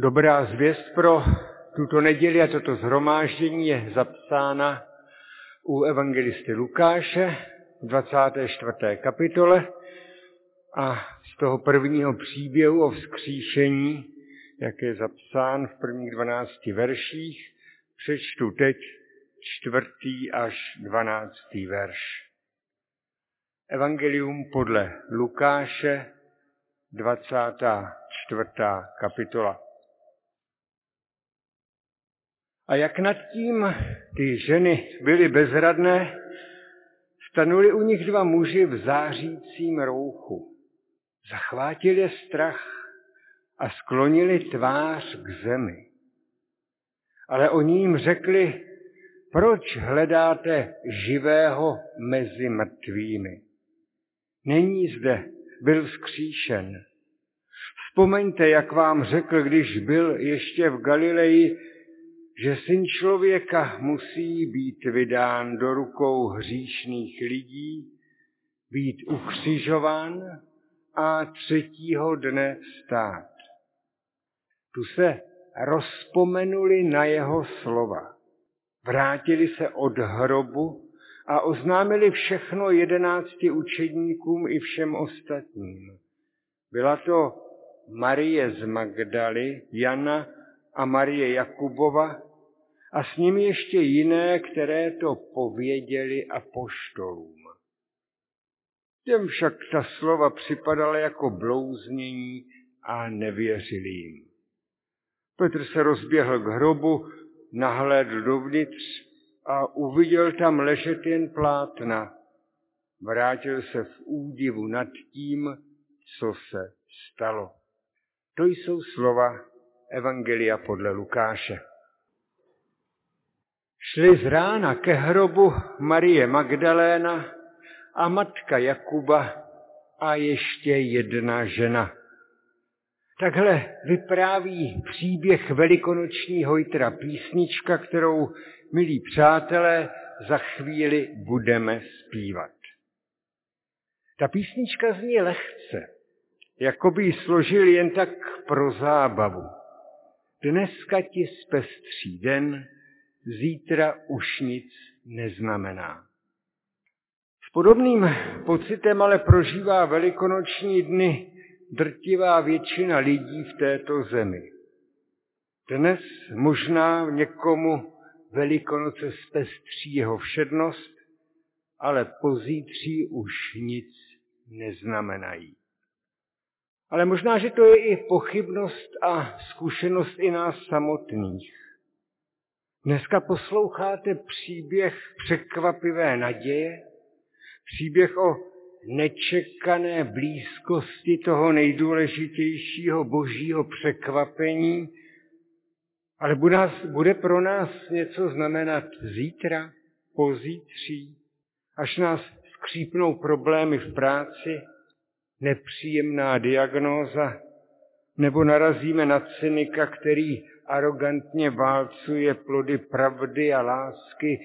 Dobrá zvěst pro tuto neděli a toto zhromáždění je zapsána u evangelisty Lukáše v 24. kapitole a z toho prvního příběhu o vzkříšení, jak je zapsán v prvních 12 verších, přečtu teď čtvrtý až dvanáctý verš. Evangelium podle Lukáše, 24. kapitola. A jak nad tím ty ženy byly bezradné, stanuli u nich dva muži v zářícím rouchu. Zachvátili strach a sklonili tvář k zemi. Ale oni jim řekli, proč hledáte živého mezi mrtvými? Není zde, byl vzkříšen. Vzpomeňte, jak vám řekl, když byl ještě v Galileji, že syn člověka musí být vydán do rukou hříšných lidí, být ukřižován a třetího dne stát. Tu se rozpomenuli na jeho slova. Vrátili se od hrobu a oznámili všechno jedenácti učedníkům i všem ostatním. Byla to Marie z Magdaly, Jana a Marie Jakubova a s nimi ještě jiné, které to pověděli apoštolům. Těm však ta slova připadala jako blouznění a nevěřili jim. Petr se rozběhl k hrobu, nahlédl dovnitř a uviděl tam ležet jen plátna. Vrátil se v údivu nad tím, co se stalo. To jsou slova Evangelia podle Lukáše. Šli z rána ke hrobu Marie Magdaléna a matka Jakuba a ještě jedna žena. Takhle vypráví příběh velikonoční hojtra písnička, kterou, milí přátelé, za chvíli budeme zpívat. Ta písnička zní lehce, jako by ji složil jen tak pro zábavu. Dneska ti zpestří den, zítra už nic neznamená. S podobným pocitem ale prožívá velikonoční dny drtivá většina lidí v této zemi. Dnes možná někomu velikonoce zpestří jeho všednost, ale pozítří už nic neznamenají. Ale možná, že to je i pochybnost a zkušenost i nás samotných. Dneska posloucháte příběh překvapivé naděje, příběh o nečekané blízkosti toho nejdůležitějšího božího překvapení, ale bude, nás, bude pro nás něco znamenat zítra, pozítří, až nás skřípnou problémy v práci, nepříjemná diagnóza, nebo narazíme na cynika, který arrogantně válcuje plody pravdy a lásky,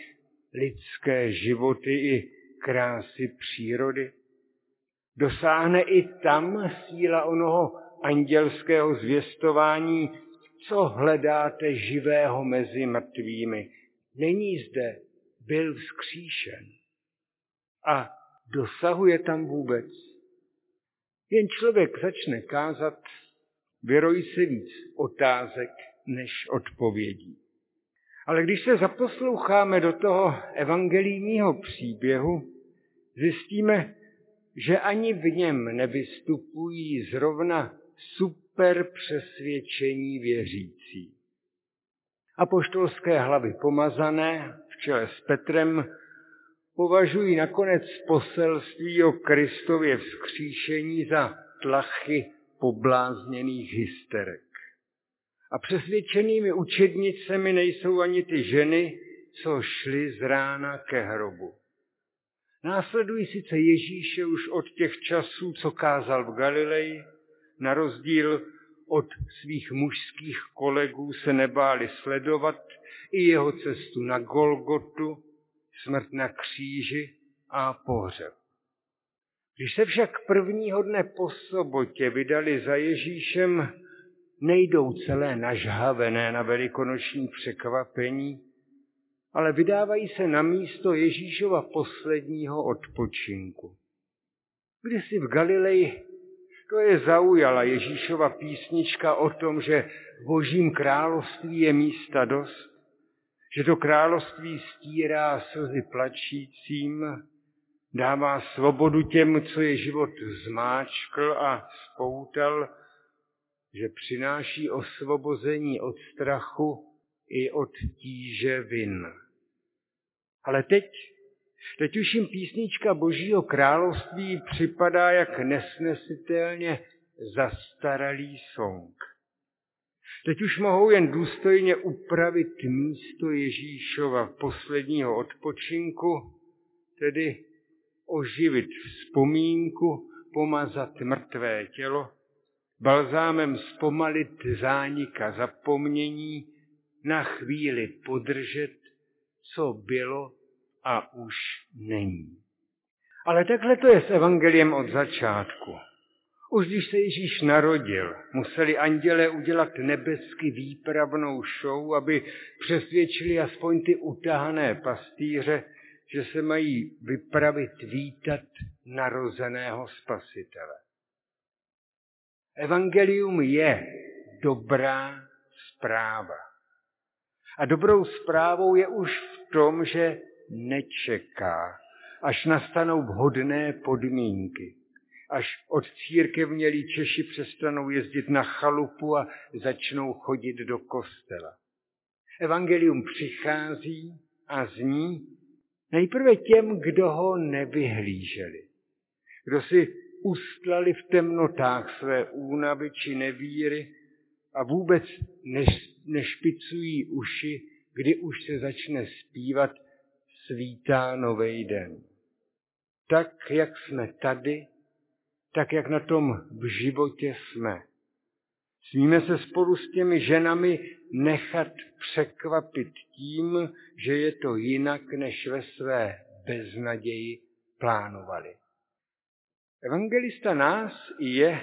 lidské životy i krásy přírody. Dosáhne i tam síla onoho andělského zvěstování, co hledáte živého mezi mrtvými. Není zde, byl vzkříšen. A dosahuje tam vůbec. Jen člověk začne kázat, vyrojí se víc otázek než odpovědí. Ale když se zaposloucháme do toho evangelijního příběhu, zjistíme, že ani v něm nevystupují zrovna super přesvědčení věřící. Apoštolské hlavy pomazané v čele s Petrem považují nakonec poselství o Kristově vzkříšení za tlachy poblázněných hysterek. A přesvědčenými učednicemi nejsou ani ty ženy, co šly z rána ke hrobu. Následují sice Ježíše už od těch časů, co kázal v Galileji, na rozdíl od svých mužských kolegů se nebáli sledovat i jeho cestu na Golgotu, smrt na kříži a pohřeb. Když se však prvního dne po sobotě vydali za Ježíšem, nejdou celé nažhavené na velikonoční překvapení, ale vydávají se na místo Ježíšova posledního odpočinku. Kdysi v Galileji to je zaujala Ježíšova písnička o tom, že v božím království je místa dost, že to království stírá slzy plačícím, dává svobodu těm, co je život zmáčkl a spoutal, že přináší osvobození od strachu i od tíže vin. Ale teď, teď už jim písnička Božího království připadá jak nesnesitelně zastaralý song. Teď už mohou jen důstojně upravit místo Ježíšova posledního odpočinku, tedy oživit vzpomínku, pomazat mrtvé tělo, balzámem zpomalit zánika zapomnění, na chvíli podržet, co bylo a už není. Ale takhle to je s evangeliem od začátku. Už když se Ježíš narodil, museli anděle udělat nebesky výpravnou show, aby přesvědčili aspoň ty utahané pastýře, že se mají vypravit vítat narozeného spasitele. Evangelium je dobrá zpráva. A dobrou zprávou je už v tom, že nečeká, až nastanou vhodné podmínky až od církevnělí Češi přestanou jezdit na chalupu a začnou chodit do kostela. Evangelium přichází a zní nejprve těm, kdo ho nevyhlíželi, kdo si ustlali v temnotách své únavy či nevíry a vůbec nešpicují uši, kdy už se začne zpívat svítá nový den. Tak, jak jsme tady, tak jak na tom v životě jsme. Smíme se spolu s těmi ženami nechat překvapit tím, že je to jinak, než ve své beznaději plánovali. Evangelista nás i je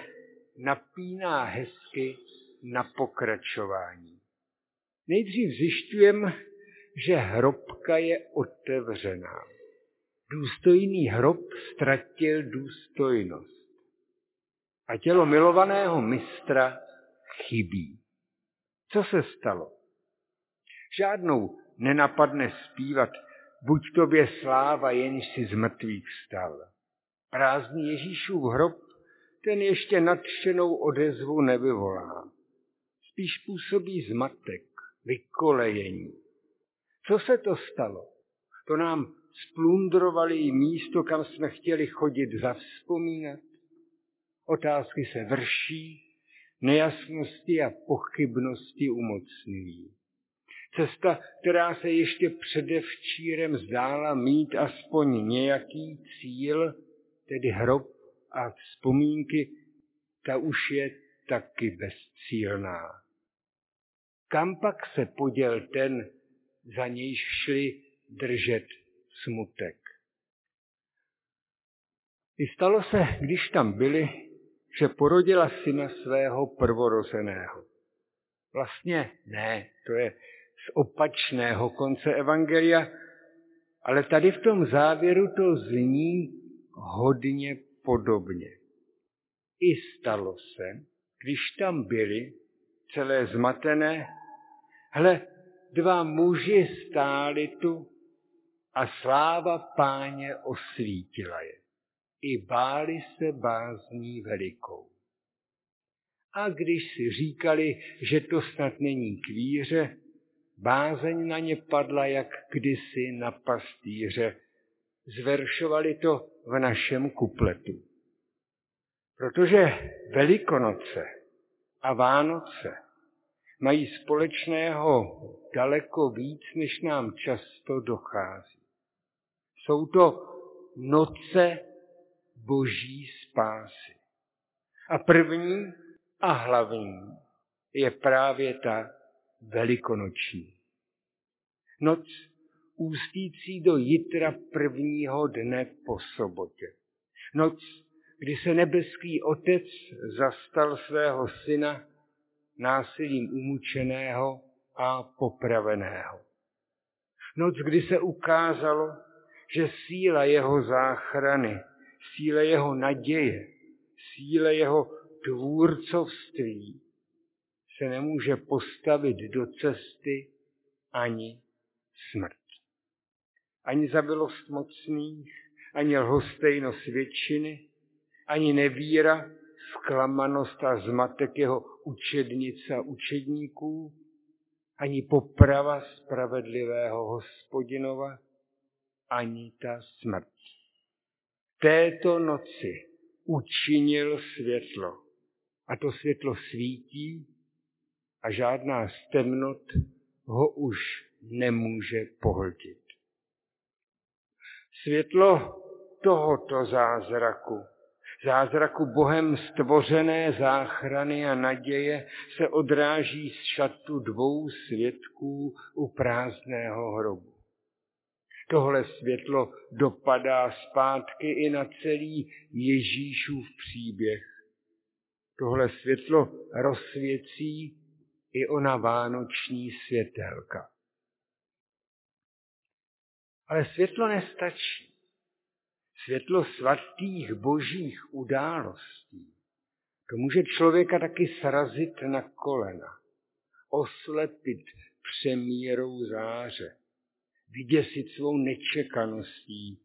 napíná hezky na pokračování. Nejdřív zjišťujeme, že hrobka je otevřená. Důstojný hrob ztratil důstojnost a tělo milovaného mistra chybí. Co se stalo? Žádnou nenapadne zpívat, buď tobě sláva, jenž si z mrtvých vstal. Prázdný Ježíšův hrob, ten ještě nadšenou odezvu nevyvolá. Spíš působí zmatek, vykolejení. Co se to stalo? To nám splundrovali místo, kam jsme chtěli chodit zavzpomínat. Otázky se vrší, nejasnosti a pochybnosti umocňují. Cesta, která se ještě předevčírem zdála mít aspoň nějaký cíl, tedy hrob a vzpomínky, ta už je taky bezcílná. Kam pak se poděl ten, za nějž šli držet smutek? I stalo se, když tam byli, že porodila syna svého prvorozeného. Vlastně ne, to je z opačného konce Evangelia, ale tady v tom závěru to zní hodně podobně. I stalo se, když tam byli, celé zmatené, hle, dva muži stáli tu a sláva páně osvítila je i báli se bázní velikou. A když si říkali, že to snad není kvíře, bázeň na ně padla jak kdysi na pastýře. Zveršovali to v našem kupletu. Protože Velikonoce a Vánoce mají společného daleko víc, než nám často dochází. Jsou to noce boží spásy. A první a hlavní je právě ta velikonoční. Noc ústící do jitra prvního dne po sobotě. Noc, kdy se nebeský otec zastal svého syna, násilím umučeného a popraveného. Noc, kdy se ukázalo, že síla jeho záchrany, síla jeho naděje, síla jeho tvůrcovství se nemůže postavit do cesty ani smrt. Ani zabilost mocných, ani lhostejnost většiny, ani nevíra, zklamanost a zmatek jeho učednic a učedníků, ani poprava spravedlivého hospodinova, ani ta smrt. Této noci učinil světlo. A to světlo svítí a žádná z temnot ho už nemůže pohltit. Světlo tohoto zázraku zázraku Bohem stvořené záchrany a naděje se odráží z šatu dvou svědků u prázdného hrobu. Tohle světlo dopadá zpátky i na celý Ježíšův příběh. Tohle světlo rozsvěcí i ona vánoční světelka. Ale světlo nestačí světlo svatých božích událostí, to může člověka taky srazit na kolena, oslepit přemírou záře, vyděsit svou nečekaností.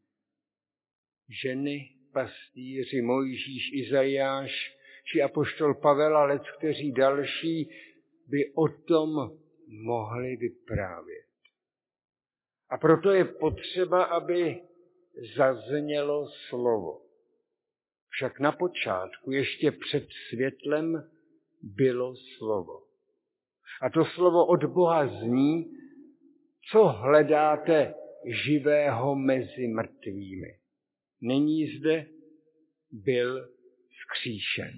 Ženy, pastýři, Mojžíš, Izajáš, či apoštol Pavel a lec, kteří další by o tom mohli vyprávět. A proto je potřeba, aby zaznělo slovo. Však na počátku, ještě před světlem, bylo slovo. A to slovo od Boha zní, co hledáte živého mezi mrtvými. Není zde, byl skříšen.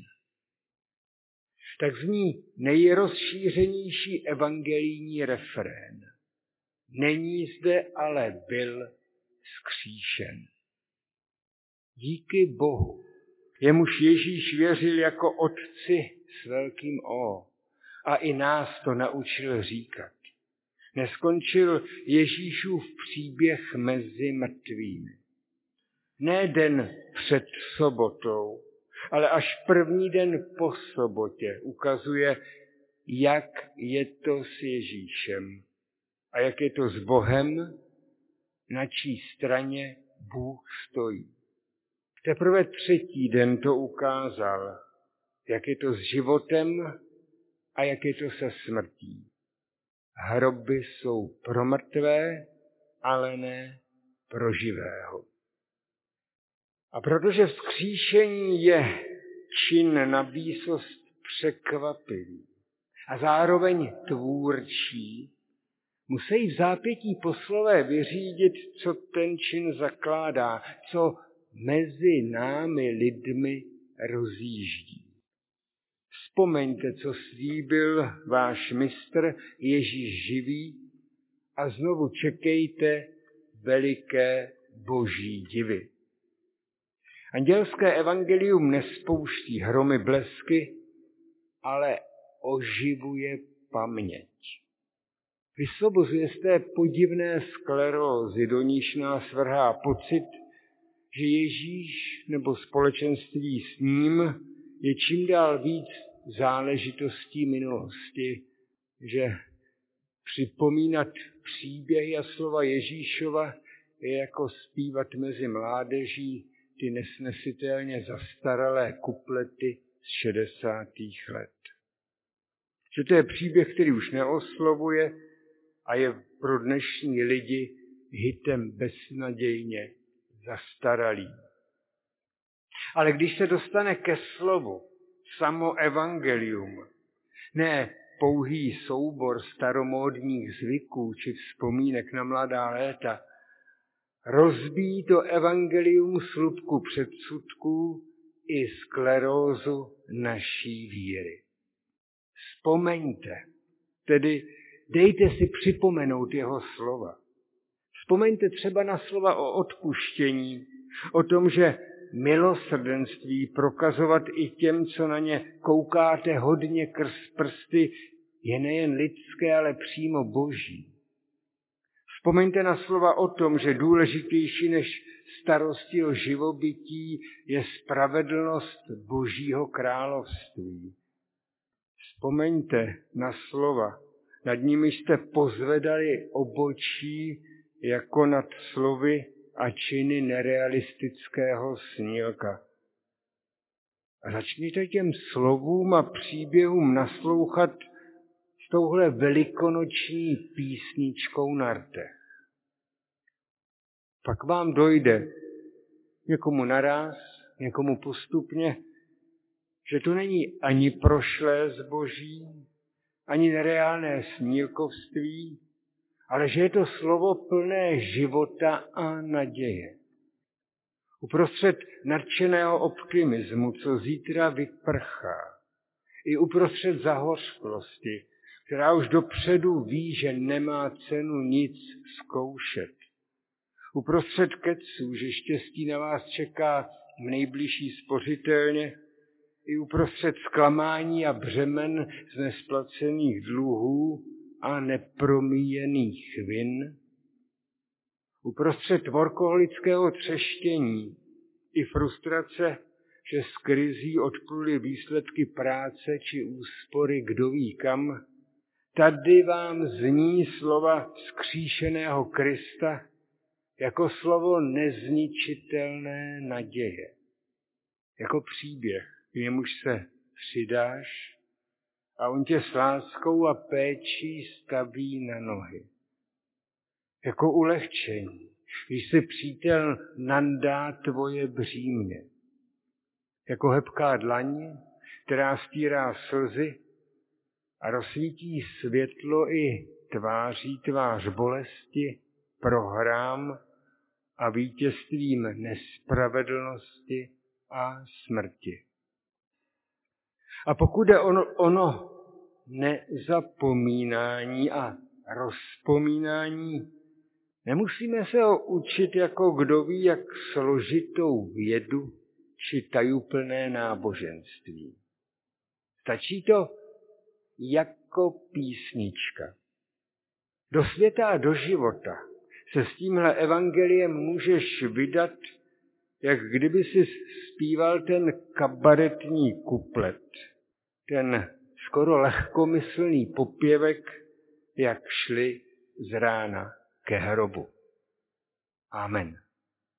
Tak zní nejrozšířenější evangelijní refrén. Není zde, ale byl skříšen. Díky Bohu, jemuž Ježíš věřil jako otci s velkým O a i nás to naučil říkat. Neskončil Ježíšův příběh mezi mrtvými. Ne den před sobotou, ale až první den po sobotě ukazuje, jak je to s Ježíšem a jak je to s Bohem na čí straně Bůh stojí. Teprve třetí den to ukázal, jak je to s životem a jak je to se smrtí. Hroby jsou pro mrtvé, ale ne pro živého. A protože vzkříšení je čin na výsost překvapivý a zároveň tvůrčí, Musí v zápětí poslové vyřídit, co ten čin zakládá, co mezi námi lidmi rozjíždí. Vzpomeňte, co slíbil váš mistr Ježíš živý a znovu čekejte veliké boží divy. Andělské evangelium nespouští hromy blesky, ale oživuje paměť vysvobozuje z té podivné sklerózy, do níž nás vrhá pocit, že Ježíš nebo společenství s ním je čím dál víc záležitostí minulosti, že připomínat příběhy a slova Ježíšova je jako zpívat mezi mládeží ty nesnesitelně zastaralé kuplety z 60. let. Že to je příběh, který už neoslovuje, a je pro dnešní lidi hitem beznadějně zastaralý. Ale když se dostane ke slovu, samo evangelium, ne pouhý soubor staromódních zvyků či vzpomínek na mladá léta, rozbíjí to evangelium slupku předsudků i sklerózu naší víry. Vzpomeňte, tedy dejte si připomenout jeho slova. Vzpomeňte třeba na slova o odpuštění, o tom, že milosrdenství prokazovat i těm, co na ně koukáte hodně krz prsty, je nejen lidské, ale přímo boží. Vzpomeňte na slova o tom, že důležitější než starosti o živobytí je spravedlnost Božího království. Vzpomeňte na slova, nad nimi jste pozvedali obočí jako nad slovy a činy nerealistického snílka. A začněte těm slovům a příběhům naslouchat s touhle velikonoční písničkou na rtech. Pak vám dojde někomu naraz, někomu postupně, že to není ani prošlé zboží, ani nereálné snílkovství, ale že je to slovo plné života a naděje. Uprostřed nadšeného optimismu, co zítra vyprchá, i uprostřed zahořklosti, která už dopředu ví, že nemá cenu nic zkoušet. Uprostřed keců, že štěstí na vás čeká v nejbližší spořitelně, i uprostřed zklamání a břemen z nesplacených dluhů a nepromíjených vin, uprostřed workoholického třeštění i frustrace, že z krizí odpluly výsledky práce či úspory kdo ví kam, tady vám zní slova skříšeného Krista jako slovo nezničitelné naděje, jako příběh, k němuž se přidáš a on tě s láskou a péčí staví na nohy. Jako ulehčení, když si přítel nandá tvoje břímě. Jako hebká dlaň, která stírá slzy a rozsvítí světlo i tváří tvář bolesti, prohrám a vítězstvím nespravedlnosti a smrti. A pokud je ono, ono nezapomínání a rozpomínání, nemusíme se ho učit jako kdo ví, jak složitou vědu či tajuplné náboženství. Stačí to jako písnička. Do světa a do života se s tímhle evangeliem můžeš vydat, jak kdyby si zpíval ten kabaretní kuplet, ten skoro lehkomyslný popěvek, jak šli z rána ke hrobu. Amen.